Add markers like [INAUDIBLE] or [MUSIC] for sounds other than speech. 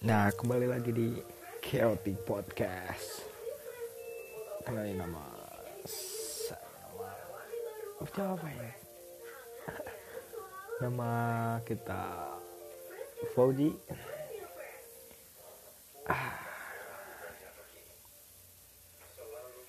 Nah, kembali lagi di Chaotic Podcast. Kenalin nama saya nama apa ya? [LAUGHS] nama kita Fauji.